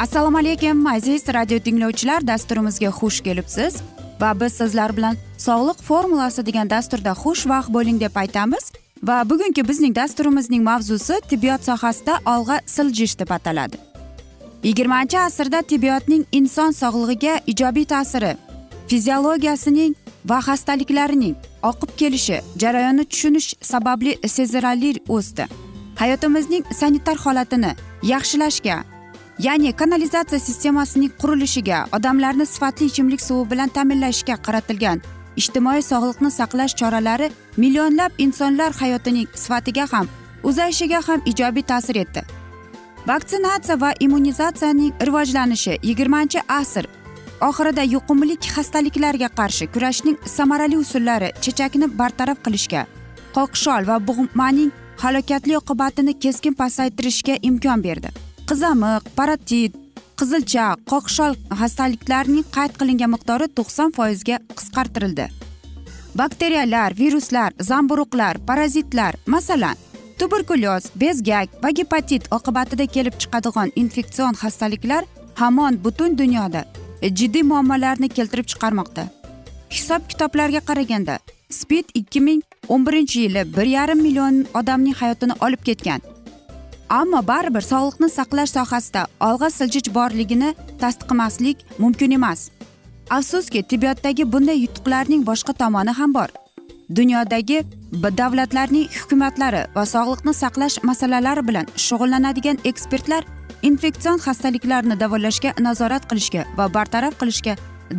assalomu alaykum aziz radio tinglovchilar. Dasturimizga xush kelibsiz. Va biz sizlar bilan sog'liq formulasi degan dasturda xushvaqt bo'ling deb aytamiz. Va bugungi bizning dasturimizning mavzusi tibbiyot sohasida olg'a siljish deb ataladi. Yigirmanchi asrda tibbiyotning inson sog'lig'iga ijobiy ta'siri fiziologiyasining va xastaliklarining oqib kelishi jarayonni tushunish sababli sezilarli o'sdi. Hayotimizning sanitar holatini yaxshilashga ya'ni kanalizatsiya sistemasining qurilishiga odamlarni sifatli ichimlik suvi bilan ta'minlashga qaratilgan ijtimoiy sog'liqni saqlash choralari millionlab insonlar hayotining sifatiga ham uzayishiga ham ijobiy ta'sir etdi. Vaksinatsiya va immunizatsiyaning rivojlanishi yigirmanchi asr oxirida yuqumli xastaliklarga qarshi kurashning samarali usullari chechakni bartaraf qilishga qoqshol va bug'maning halokatli oqibatini keskin pasaytirishga imkon berdi. Qizamiq paratit qizilcha qoqshol xastaliklarining qayd qilingan miqdori to'qson foizga qisqartirildi. Bakteriyalar viruslar zamburuqlar parazitlar masalan tuberkulyoz bezgak va gepatit oqibatida kelib chiqadigan infeksion xastaliklar hamon butun dunyoda jiddiy muammolarni keltirib chiqarmoqda. Hisob kitoblarga qaraganda spid ikki ming o'n birinchi yili bir yarim million odamning hayotini olib ketgan. Ammo baribir sog'liqni saqlash sohasida olg'a siljish borligini tasdiqlamaslik mumkin emas. Afsuski tibbiyotdagi bunday yutuqlarning boshqa tomoni ham bor. Dunyodagi davlatlarning hukumatlari va sog'liqni saqlash masalalari bilan shug'ullanadigan ekspertlar infeksion xastaliklarni davolashga nazorat qilishga va bartaraf qilishga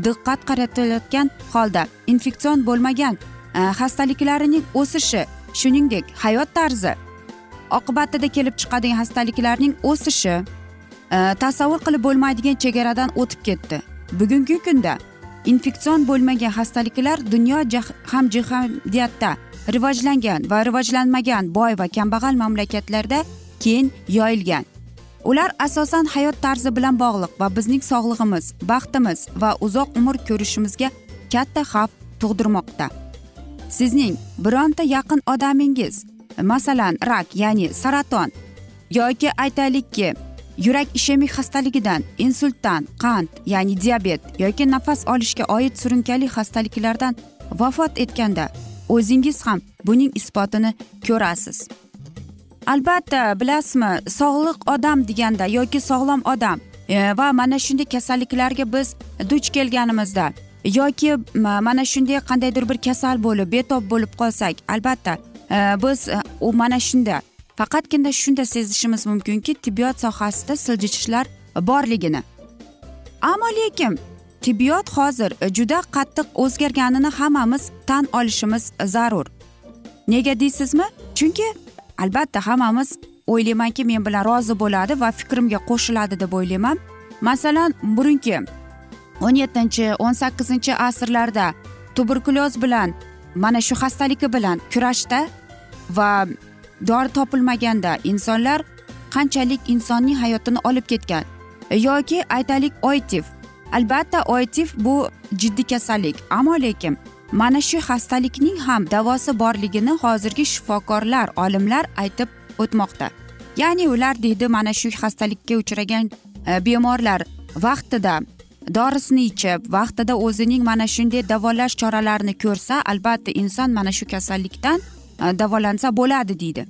diqqat qaratilayotgan holda infeksion bo'lmagan e, xastaliklarining o'sishi shuningdek hayot tarzi oqibatida kelib chiqadigan xastaliklarning o'sishi e, tasavvur qilib bo'lmaydigan chegaradan o'tib ketdi. Bugungi kunda infeksion bo'lmagan xastaliklar dunyo hamjihamiyatda rivojlangan va rivojlanmagan boy va kambag'al mamlakatlarda keng yoyilgan. Ular asosan hayot tarzi bilan bog'liq va bizning sog'lig'imiz baxtimiz va uzoq umr ko'rishimizga katta xavf tug'dirmoqda. Sizning bironta yaqin odamingiz masalan rak ya'ni saraton yoki aytaylikki yurak ishemik xastaligidan insultdan qand ya'ni diabet yoki nafas olishga oid surunkali xastaliklardan vafot etganda o'zingiz ham buning isbotini ko'rasiz. Albatta bilasizmi sog'liq odam deganda yoki sog'lom odam e, va mana shunday kasalliklarga biz duch kelganimizda yoki mana shunday qandaydir bir kasal bo'lib betob bo'lib qolsak albatta Э, biz э, u mana shunda. Faqatgina shunda sezishimiz mumkinki tibbiyot sohasida siljitishlar borligini. Ammo lekin tibbiyot hozir e, juda qattiq o'zgarganini hammamiz tan olishimiz zarur. Nega deysizmi? Chunki albatta hammamiz o'ylaymanki men bilan rozi bo'ladi va fikrimga qo'shiladi deb o'ylayman. Masalan burungi o'n yettinchi o'n sakkizinchi asrlarda tuberkulyoz bilan mana shu xastaligi bilan kurashda va dori topilmaganda insonlar qanchalik insonning hayotini olib ketgan e, yoki aytaylik oytif albatta oytif bu jiddiy kasallik ammo lekin mana shu xastalikning ham davosi borligini hozirgi shifokorlar olimlar aytib o'tmoqda. Ya'ni ular deydi mana shu xastalikka uchragan e, bemorlar vaqtida dorisini ichib vaqtida o'zining mana shunday davolash choralarini ko'rsa albatta inson mana shu kasallikdan Э, davolansa bo'ladi deydi.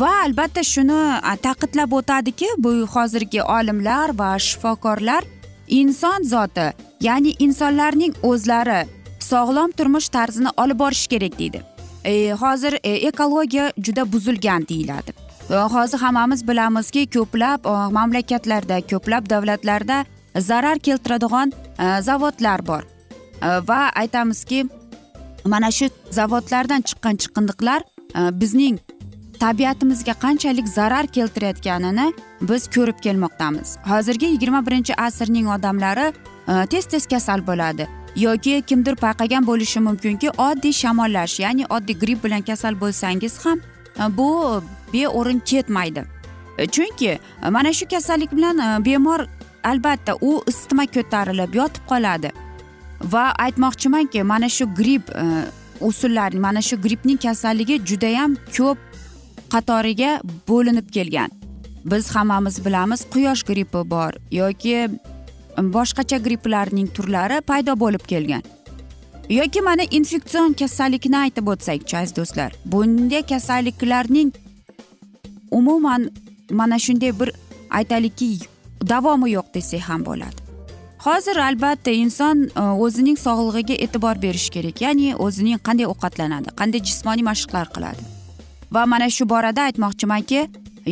Va albatta shuni ta'kidlab o'tadiki bu hozirgi olimlar va shifokorlar inson zoti ya'ni insonlarning o'zlari sog'lom turmush tarzini olib borish kerak deydi. E, hozir e, ekologiya juda buzilgan deyiladi. E, hozir hammamiz bilamizki ko'plab e, mamlakatlarda ko'plab davlatlarda zarar keltiradigan e, zavodlar bor. E, va aytamizki mana shu zavodlardan chiqqan chiqindiqlar e, bizning tabiatimizga qanchalik zarar keltirayotganini biz ko'rib kelmoqdamiz. Hozirgi yigirma birinchi asrning odamlari e, tez tez kasal bo'ladi. Yoki kimdir payqagan bo'lishi mumkinki oddiy shamollash ya'ni oddiy gripp bilan kasal bo'lsangiz ham e, bu beo'rin ketmaydi. Chunki mana shu kasallik bilan bemor albatta u isitma ko'tarilib yotib qoladi. Va aytmoqchimanki mana shu gripp e, usullar mana shu grippning kasalligi judayam ko'p qatoriga bo'linib kelgan. Biz hammamiz bilamiz quyosh grippi bor yoki boshqacha gripplarning turlari paydo bo'lib kelgan. Yoki mana infeksion kasallikni aytib o'tsakchi aziz do'stlar bunday kasalliklarning umuman mana shunday bir aytaylikki davomi yo'q desak ham bo'ladi. Hozir albatta inson e, o'zining sog'lig'iga e'tibor berishi kerak. Ya'ni o'zining qanday ovqatlanadi qanday jismoniy mashqlar qiladi. Va mana shu borada aytmoqchimanki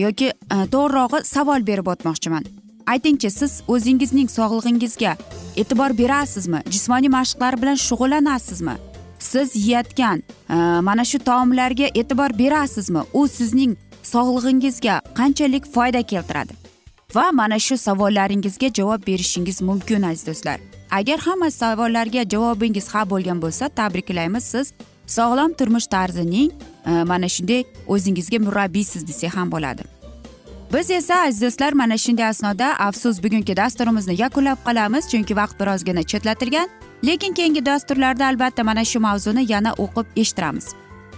yoki e, to'g'rirog'i savol berib o'tmoqchiman. Aytingchi siz o'zingizning sog'lig'ingizga e'tibor berasizmi? Jismoniy mashqlar bilan shug'ullanasizmi siz yeyotgan e, mana shu taomlarga e'tibor berasizmi? U sizning sog'lig'ingizga qanchalik foyda keltiradi? Va mana shu savollaringizga javob berishingiz mumkin aziz do'stlar. Agar hamma savollarga javobingiz ha bo'lgan bo'lsa tabriklaymiz. Siz sog'lom turmush tarzining e, mana shunday o'zingizga murabbiysiz desak ham bo'ladi. Biz esa aziz do'stlar mana shunday asnoda afsus bugungi dasturimizni yakunlab qolamiz chunki vaqt birozgina chetlatilgan. Lekin keyingi dasturlarda albatta mana shu mavzuni yana o'qib eshittiramiz.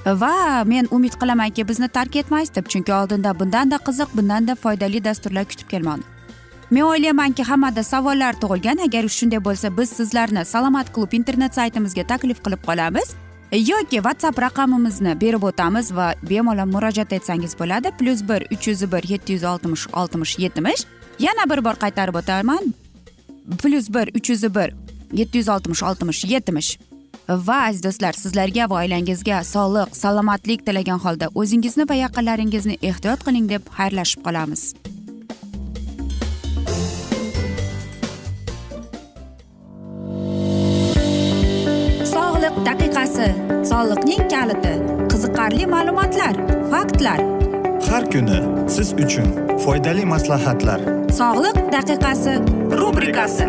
Va men umid qilamanki bizni tark etmaysiz deb chunki oldinda bundanda qiziq bundanda foydali dasturlar kutib kelmoqda men o'ylaymanki hammada savollar tug'ilgan. Agar shunday bo'lsa biz sizlarni salomat klub internet saytimizga taklif qilib qolamiz. Yoki whatsapp raqamimizni berib o'tamiz va bemalol murojaat etsangiz bo'ladi. Plyus bir uch yuz bir yetti yuz oltmish oltmish yetmish. Yana bir bor qaytarib o'taman. Plyus bir uch yuz bir yetti yuz oltmish oltmish yetmish. Va aziz do'stlar sizlarga va oilangizga sog'lik salomatlik tilagan holda o'zingizni va yaqinlaringizni ehtiyot qiling deb xayrlashib qolamiz. Sog'liq daqiqasi soliqning kaliti qiziqarli ma'lumotlar faktlar. Har kuni siz uchun foydali maslahatlar. Sog'liq daqiqasi rubrikasi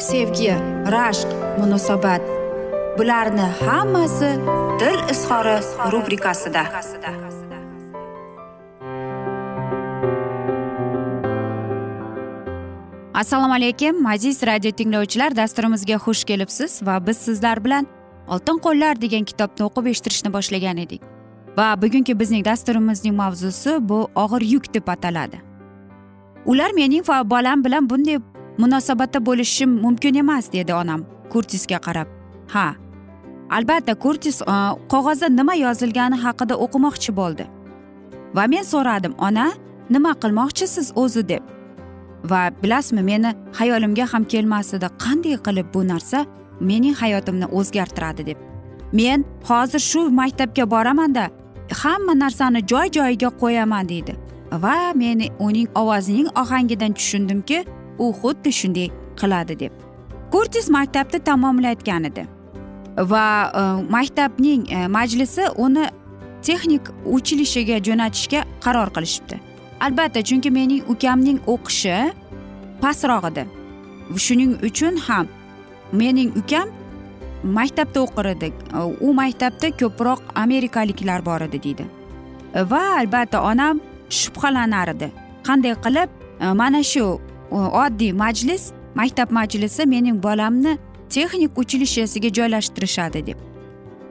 sevgi rashq munosabat. Bularni hammasi dil izhori rubrikasida. Assalomu alaykum aziz radio tinglovchilar dasturimizga xush kelibsiz va biz sizlar bilan oltin qo'llar degan kitobni o'qib eshittirishni boshlagan edik. Va bugungi bizning dasturimizning mavzusi bu og'ir yuk deb ataladi. Ular mening bolam bilan bunday munosabatda bo'lishim mumkin emas dedi onam kurtisga qarab. Ha albatta kurtis e, qog'ozda nima yozilgani haqida o'qimoqchi bo'ldi. Va men so'radim ona nima qilmoqchisiz o'zi? deb. Va bilasizmi meni xayolimga ham kelmas edi qanday qilib bu narsa mening hayotimni o'zgartiradi deb. Men hozir shu maktabga boramanda hamma narsani joy joyiga qo'yaman deydi. Va meni uning ovozining ohangidan tushundimki u xuddi shunday qiladi deb. Kurtis maktabni tamomlayotgan edi va e, maktabning e, majlisi uni texnik uchilishiga jo'natishga qaror qilishibdi. Albatta chunki mening ukamning o'qishi pastroq edi. Shuning uchun ham mening ukam maktabda o'qir edi u maktabda ko'proq amerikaliklar bor edi deydi. Va albatta onam shubhalanar edi. Qanday qilib e, mana shu Э, oddiy majlis maktab majlisi mening bolamni texnik uchilishchasiga joylashtirishadi deb.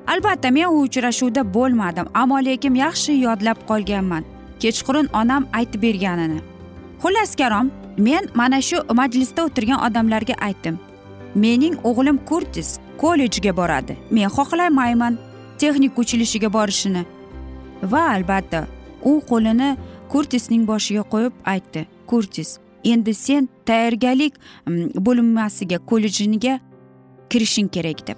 Albatta men u uchrashuvda bo'lmadim ammo lekin yaxshi yodlab qolganman kechqurun onam aytib berganini. Xullas karom men mana shu majlisda o'tirgan odamlarga aytdim. Mening o'g'lim kurtis kollejga boradi men xohlamayman texnik uchilishiga borishini. Va albatta u qo'lini kurtisning boshiga qo'yib aytdi. Kurtis endi sen tayyorgarlik mm, bo'linmasiga kollejiga kirishing kerak deb.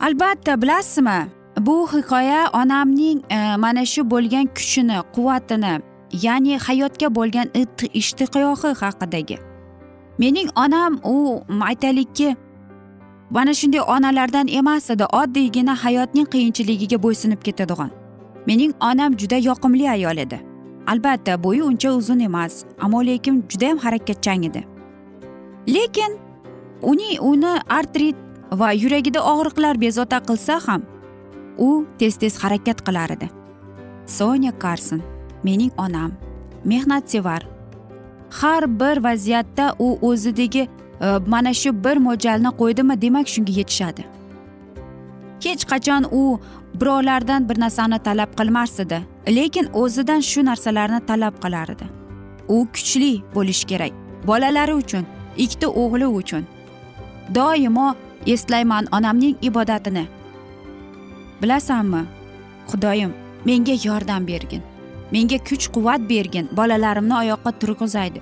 Albatta bilasizmi bu hikoya onamning e, mana shu bo'lgan kuchini quvvatini ya'ni hayotga bo'lgan ishtiqohi haqidagi. Mening onam u aytaylikki mana shunday onalardan emas edi oddiygina hayotning qiyinchiligiga bo'ysunib ketadigan. Mening onam juda yoqimli ayol edi. Albatta bo'yi uncha uzun emas. Ammo lekin judayam harakatchan edi. Lekin uning uni artrit va yuragida og'riqlar bezovta qilsa ham u tez tez harakat qilar edi. Sonya karson mening onam mehnatsevar har bir vaziyatda u o'zidagi e, mana shu bir mo'ljalni qo'ydimi demak shunga yetishadi. Hech qachon u birovlardan bir narsani talab qilmas edi lekin o'zidan shu narsalarni talab qilar edi. U kuchli bo'lishi kerak bolalari uchun ikkita o'g'li uchun. Doimo eslayman onamning ibodatini. Bilasanmi xudoyim menga yordam bergin menga kuch quvvat bergin bolalarimni oyoqqa turg'izaydi.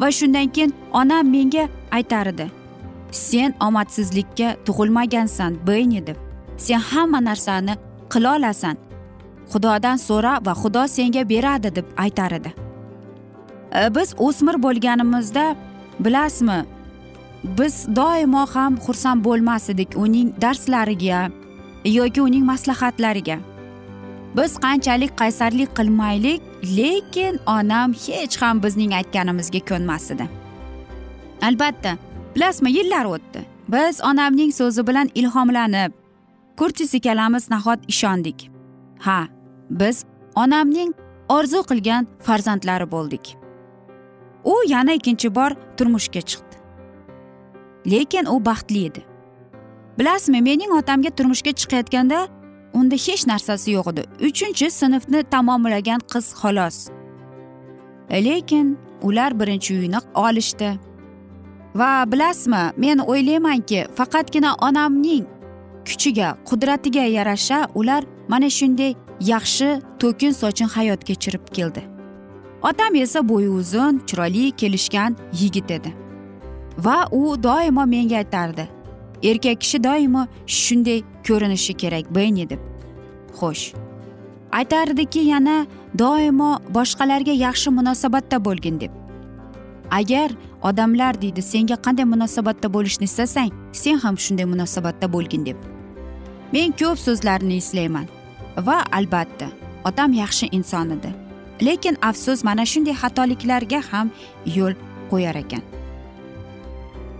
Va shundan keyin onam menga aytar edi sen omadsizlikka tug'ilmagansan beyni deb. Sen hamma narsani qila olasan. Xudodan so'ra va xudo senga beradi deb aytar edi. E, biz o'smir bo'lganimizda bilasizmi biz doimo ham xursand bo'lmas edik uning darslariga yoki uning maslahatlariga. Biz qanchalik qaysarlik qilmaylik lekin onam hech ham bizning aytganimizga ko'nmas edi. Albatta bilasizmi yillar o'tdi. Biz onamning so'zi bilan ilhomlanib kurtis ikkalamiz nahot ishondik. Ha biz onamning orzu qilgan farzandlari bo'ldik. U yana ikkinchi bor turmushga chiqdi. Lekin u baxtli edi. Bilasizmi mening otamga turmushga chiqayotganda unda hech narsasi yo'q edi. Uchinchi sinfni tamomlagan qiz xolos. Lekin ular birinchi uyni olishdi. Va bilasizmi men o'ylaymanki faqatgina onamning kuchiga qudratiga yarasha ular mana shunday yaxshi to'kin sochin hayot kechirib keldi. Otam esa bo'yi uzun chiroyli kelishgan yigit edi. Va u doimo menga aytardi erkak kishi doimo shunday ko'rinishi kerak beyni deb. Xo'sh. Aytardiki yana doimo boshqalarga yaxshi munosabatda bo'lgin deb. Agar odamlar deydi senga qanday munosabatda bo'lishni istasang sen ham shunday munosabatda bo'lgin deb. Men ko'p so'zlarni eslayman. Va albatta otam yaxshi inson edi. Lekin afsus mana shunday xatoliklarga ham yo'l qo'yar ekan.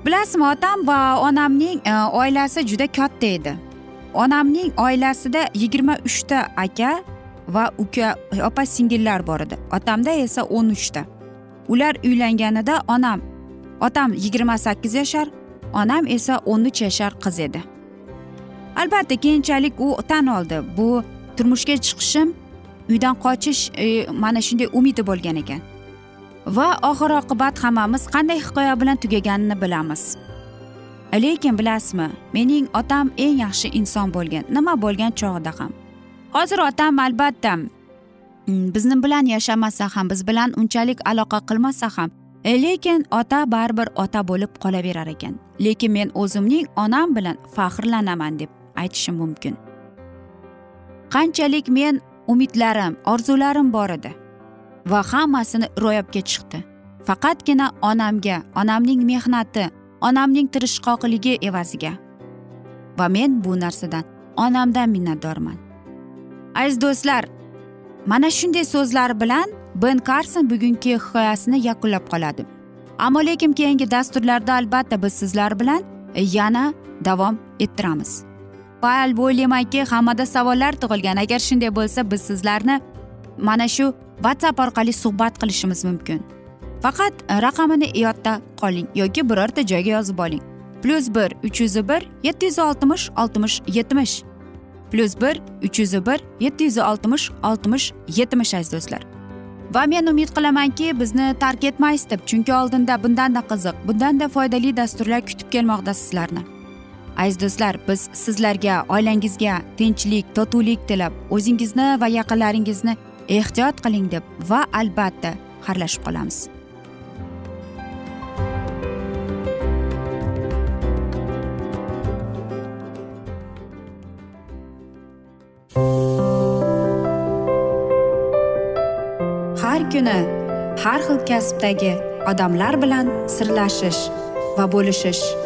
Bilasizmi otam va onamning e, oilasi juda katta edi. Onamning oilasida yigirma uchta aka va uka opa singillar bor edi. Otamda esa o'n uchta. Ular uylanganida onam otam yigirma sakkiz yashar onam esa o'n uch yashar qiz edi. Albatta keyinchalik u tan oldi. Bu turmushga chiqishim uydan qochish e, mana shunday umidi bo'lgan ekan. Va oxir oqibat hammamiz qanday hikoya bilan tugaganini bilamiz. Lekin bilasizmi mening otam eng yaxshi inson bo'lgan nima bo'lgan chog'ida ham. Hozir otam albatta mm, bizni bilan yashamasa ham biz bilan unchalik aloqa qilmasa ham e, lekin ota baribir ota bo'lib qolaverar ekan. Lekin men o'zimning onam bilan faxrlanaman deb aytishim mumkin. Qanchalik men umidlarim orzularim bor edi va hammasini ro'yobga chiqdi. Faqatgina onamga onamning mehnati onamning tirishqoqligi evaziga. Va men bu narsadan onamdan minnatdorman. Aziz do'stlar mana shunday so'zlar bilan ben karson bugungi hikoyasini yakunlab qoladi. Ammo lekin keyingi dasturlarda albatta biz sizlar bilan yana davom ettiramiz. Va o'ylaymanki hammada savollar tug'ilgan. Agar shunday bo'lsa biz sizlarni mana shu whatsapp orqali suhbat qilishimiz mumkin. Faqat e, raqamini yodda qoling yoki birorta joyga yozib oling. Plyus bir uch yuz bir yetti yuz oltmish oltmish yetmish. Plyus bir uch yuz bir yetti yuz oltmish oltmish yetmish aziz do'stlar. Va men umid qilamanki bizni tark etmaysiz deb chunki oldinda bundanda qiziq bundanda foydali dasturlar kutib kelmoqda sizlarni. Aziz do'stlar biz sizlarga oilangizga tinchlik totuvlik tilab o'zingizni va yaqinlaringizni ehtiyot qiling deb va albatta xayrlashib qolamiz. Har kuni har xil kasbdagi odamlar bilan sirlashish va bo'lishish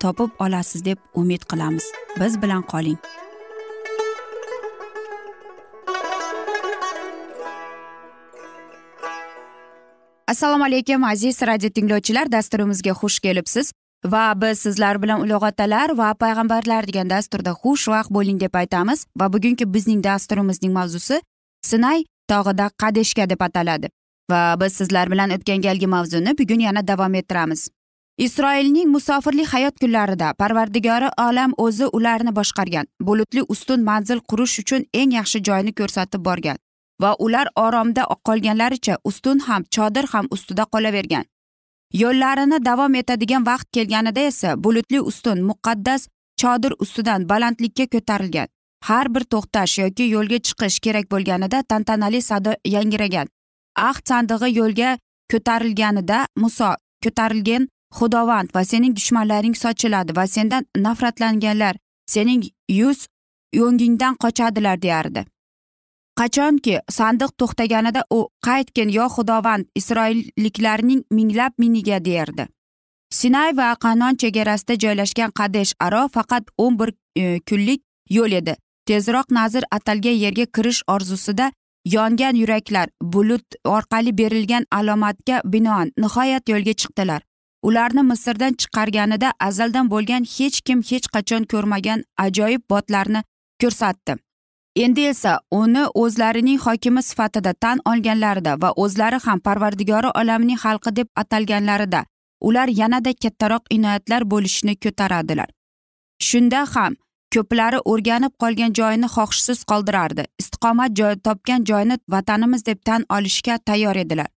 topib olasiz deb umid qilamiz. Biz bilan qoling. Assalomu alaykum aziz radio tinglovchilar. Dasturimizga xush kelibsiz. Va biz sizlar bilan ulug' otalar va payg'ambarlar degan dasturda xushvaqt bo'ling deb aytamiz. Va bugungi bizning dasturimizning mavzusi sinay tog'ida qadeshka deb ataladi. Va biz sizlar bilan o'tgan galgi mavzuni bugun yana davom ettiramiz. Isroilning musofirlik hayot kunlarida parvardigori olam o'zi ularni boshqargan. Bulutli ustun manzil qurish uchun eng yaxshi joyni ko'rsatib borgan va ular oromda qolganlaricha ustun ham chodir ham ustida qolavergan. Yo'llarini davom etadigan vaqt kelganida esa bulutli ustun muqaddas chodir ustidan balandlikka ko'tarilgan. Har bir to'xtash yoki yo'lga chiqish kerak bo'lganida tantanali sado yangragan ahd sandig'i yo'lga ko'tarilganida muso ko'tarilgan xudovand va sening dushmanlaring sochiladi va sendan nafratlanganlar sening yuz o'ngingdan qochadilar deyardi. Qachonki sandiq to'xtaganida u qaytgin yo xudovand isroilliklarning minglab miniga derdi sinay va qanon chegarasida joylashgan qadesh aro faqat o'n bir e, kunlik yo'l edi. Tezroq nazir atalgan yerga kirish orzusida yongan yuraklar bulut orqali berilgan alomatga binoan nihoyat yo'lga chiqdilar. Ularni misrdan chiqarganida azaldan bo'lgan hech kim hech qachon ko'rmagan ajoyib botlarni ko'rsatdi. Endi esa uni o'zlarining hokimi sifatida tan olganlarida va o'zlari ham parvardigori olamining xalqi deb atalganlarida ular yanada kattaroq inoyatlar bo'lishini ko'taradilar. Shunda ham ko'plari o'rganib qolgan joyini xohishsiz qoldirardi. Istiqomat joy topgan joyni vatanimiz deb tan olishga tayyor edilar.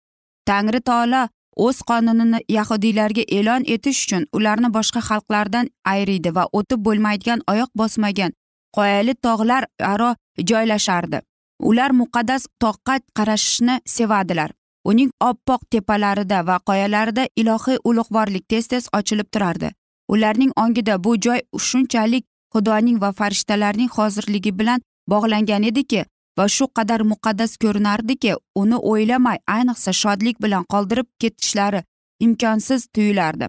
Tangri taolo o'z qonunini yahudiylarga e'lon etish uchun ularni boshqa xalqlardan ayriydi va o'tib bo'lmaydigan oyoq bosmagan qoyali tog'lar aro joylashardi. Ular muqaddas toqqa qarashishni sevadilar. Uning oppoq tepalarida va qoyalarida ilohiy ulug'vorlik tez tez ochilib turardi. Ularning ongida bu joy shunchalik xudoning va farishtalarning hozirligi bilan bog'langan ediki va shu qadar muqaddas ko'rinardiki uni o'ylamay ayniqsa shodlik bilan qoldirib ketishlari imkonsiz tuyulardi.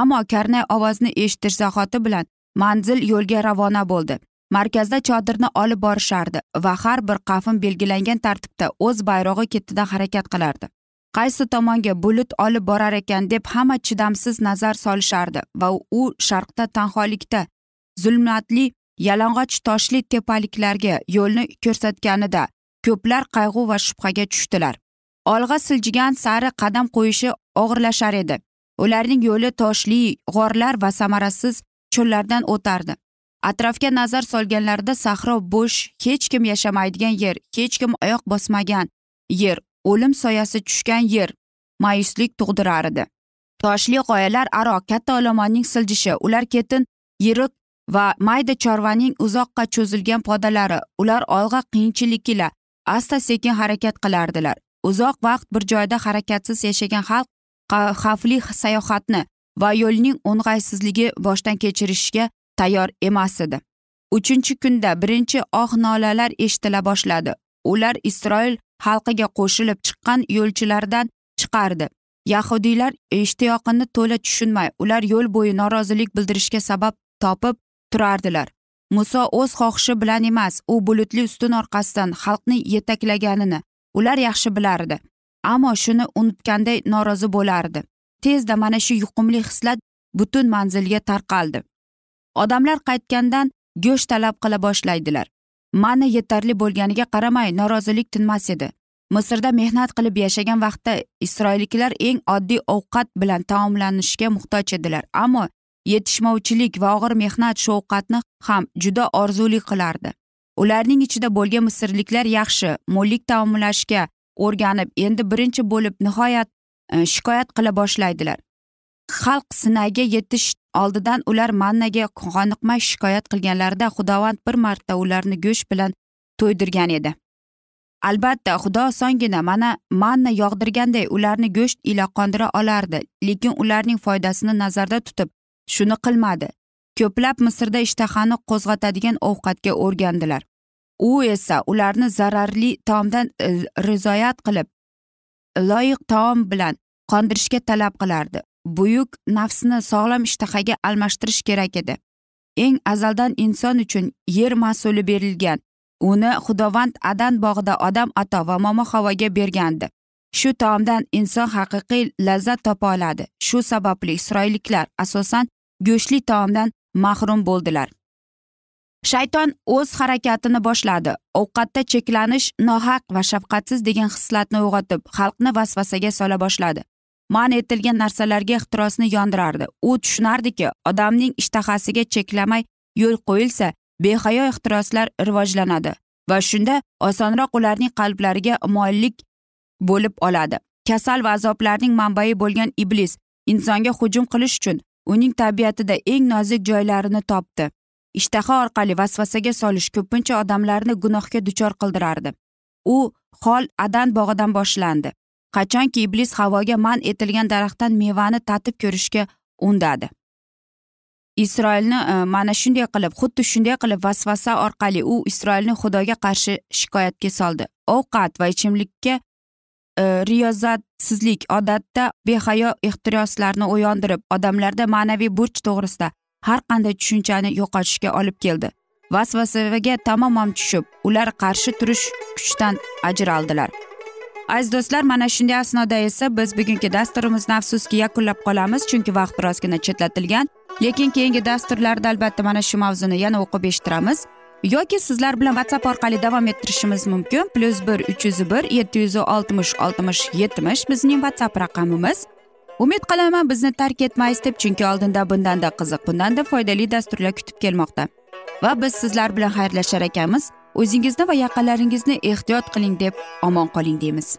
Ammo karnay ovozni eshitish zahoti bilan manzil yo'lga ravona bo'ldi. Markazda chodirni olib borishardi va har bir qavm belgilangan tartibda o'z bayrog'i ketidan harakat qilardi. Qaysi tomonga bulut olib borar ekan deb hamma chidamsiz nazar solishardi va u sharqda tanholikda zulmatli yalang'och toshli tepaliklarga yo'lni ko'rsatganida ko'plar qayg'u va shubhaga tushdilar. Olg'a siljigan sari qadam qo'yishi og'irlashar edi. Ularning yo'li toshli g'orlar va samarasiz cho'llardan o'tardi. Atrofga nazar solganlarida sahro bo'sh hech kim yashamaydigan yer hech kim oyoq bosmagan yer o'lim soyasi tushgan yer ma'yuslik tug'dirar edi. Toshli qoyalar aro katta olomonning siljishi ular ketin yirik va mayda chorvaning uzoqqa cho'zilgan podalari ular olg'a qiyinchilik ila asta sekin harakat qilardilar. Uzoq vaqt bir joyda harakatsiz yashagan xalq xavfli sayohatni va yo'lning o'ng'aysizligi boshdan kechirishga tayyor emas edi. Uchinchi kunda birinchi oh nolalar eshitila boshladi. Ular isroil xalqiga qo'shilib chiqqan yo'lchilardan chiqardi. Yahudiylar ishtiyoqini to'la tushunmay ular yo'l bo'yi norozilik bildirishga sabab topib turardilar. Muso o'z xohishi bilan emas u bulutli ustun orqasidan xalqni yetaklaganini ular yaxshi bilardi. Ammo shuni unutganday norozi bo'lardi. Tezda mana shu yuqumli hislat butun manzilga tarqaldi. Odamlar qaytgandan go'sht talab qila boshlaydilar. Mana yetarli bo'lganiga qaramay norozilik tinmas edi. Misrda mehnat qilib yashagan vaqtda isroilliklar eng oddiy ovqat bilan taomlanishga muhtoj edilar. Ammo yetishmovchilik va og'ir mehnat shovqatni ham juda orzuli qilardi. Ularning ichida bo'lgan misrliklar yaxshi mo'llik taomlashga o'rganib endi birinchi bo'lib nihoyat e, shikoyat qila boshlaydilar. Xalq sinayga yetish oldidan ular mannaga qoniqmay shikoyat qilganlarida xudovand bir marta ularni go'sht bilan to'ydirgan edi. Albatta xudo osongina mana manna yog'dirganday ularni go'sht ila qondira olardi lekin ularning foydasini nazarda tutib shuni qilmadi. Ko'plab misrda ishtahani qo'zg'atadigan ovqatga o'rgandilar. U esa ularni zararli taomdan e, rizoyat qilib loyiq taom bilan qondirishga talab qilardi. Buyuk nafsni sog'lom ishtahaga almashtirish kerak edi. Eng azaldan inson uchun yer mas'uli berilgan. Uni xudovand adan bog'ida odam ato va momo havoga bergandi. Shu taomdan inson haqiqiy lazzat topa oladi. Shu sababli isroilliklar asosan go'shtli taomdan mahrum bo'ldilar. Shayton o'z harakatini boshladi. Ovqatda cheklanish nohaq va shafqatsiz degan hislatni uyg'otib xalqni vasvasaga sola boshladi. Man etilgan narsalarga ehtirosni yondirardi. U tushunardiki odamning ishtahasiga cheklamay yo'l qo'yilsa behayo ehtiroslar rivojlanadi va shunda osonroq ularning qalblariga moyillik bo'lib oladi. Kasal va azoblarning manbai bo'lgan iblis insonga hujum qilish uchun uning tabiatida eng nozik joylarini topdi. Ishtaha orqali vasvasaga solish ko'pincha odamlarni gunohga duchor qildirardi. U hol adan bog'idan boshlandi. Qachonki iblis havoga man etilgan daraxtdan mevani tatib ko'rishga undadi. Isroilni e, mana shunday qilib xuddi shunday qilib vasvasa orqali u isroilni xudoga qarshi shikoyatga soldi. Ovqat va ichimlikka Э, riyozatsizlik odatda behayo ehtiroslarni uyg'ondirib odamlarda ma'naviy burch to'g'risida har qanday tushunchani yo'qotishga olib keldi. Vasvasaga tamoman tushib ular qarshi turish kuchdan ajraldilar. Aziz do'stlar mana shunday asnoda esa biz bugungi dasturimizni afsuski yakunlab qolamiz chunki vaqt birozgina chetlatilgan. Lekin keyingi dasturlarda albatta mana shu mavzuni yana o'qib eshittiramiz. Yoki sizlar bilan whatsapp orqali davom ettirishimiz mumkin. Plyus bir uch yuz bir yetti yuz oltmish oltmish yetmish bizning whatsapp raqamimiz. Umid qilaman bizni tark etmaysiz deb chunki oldinda bundanda qiziq bundanda foydali dasturlar kutib kelmoqda. Va biz sizlar bilan xayrlashar ekanmiz. O'zingizni va yaqinlaringizni ehtiyot qiling deb omon qoling deymiz.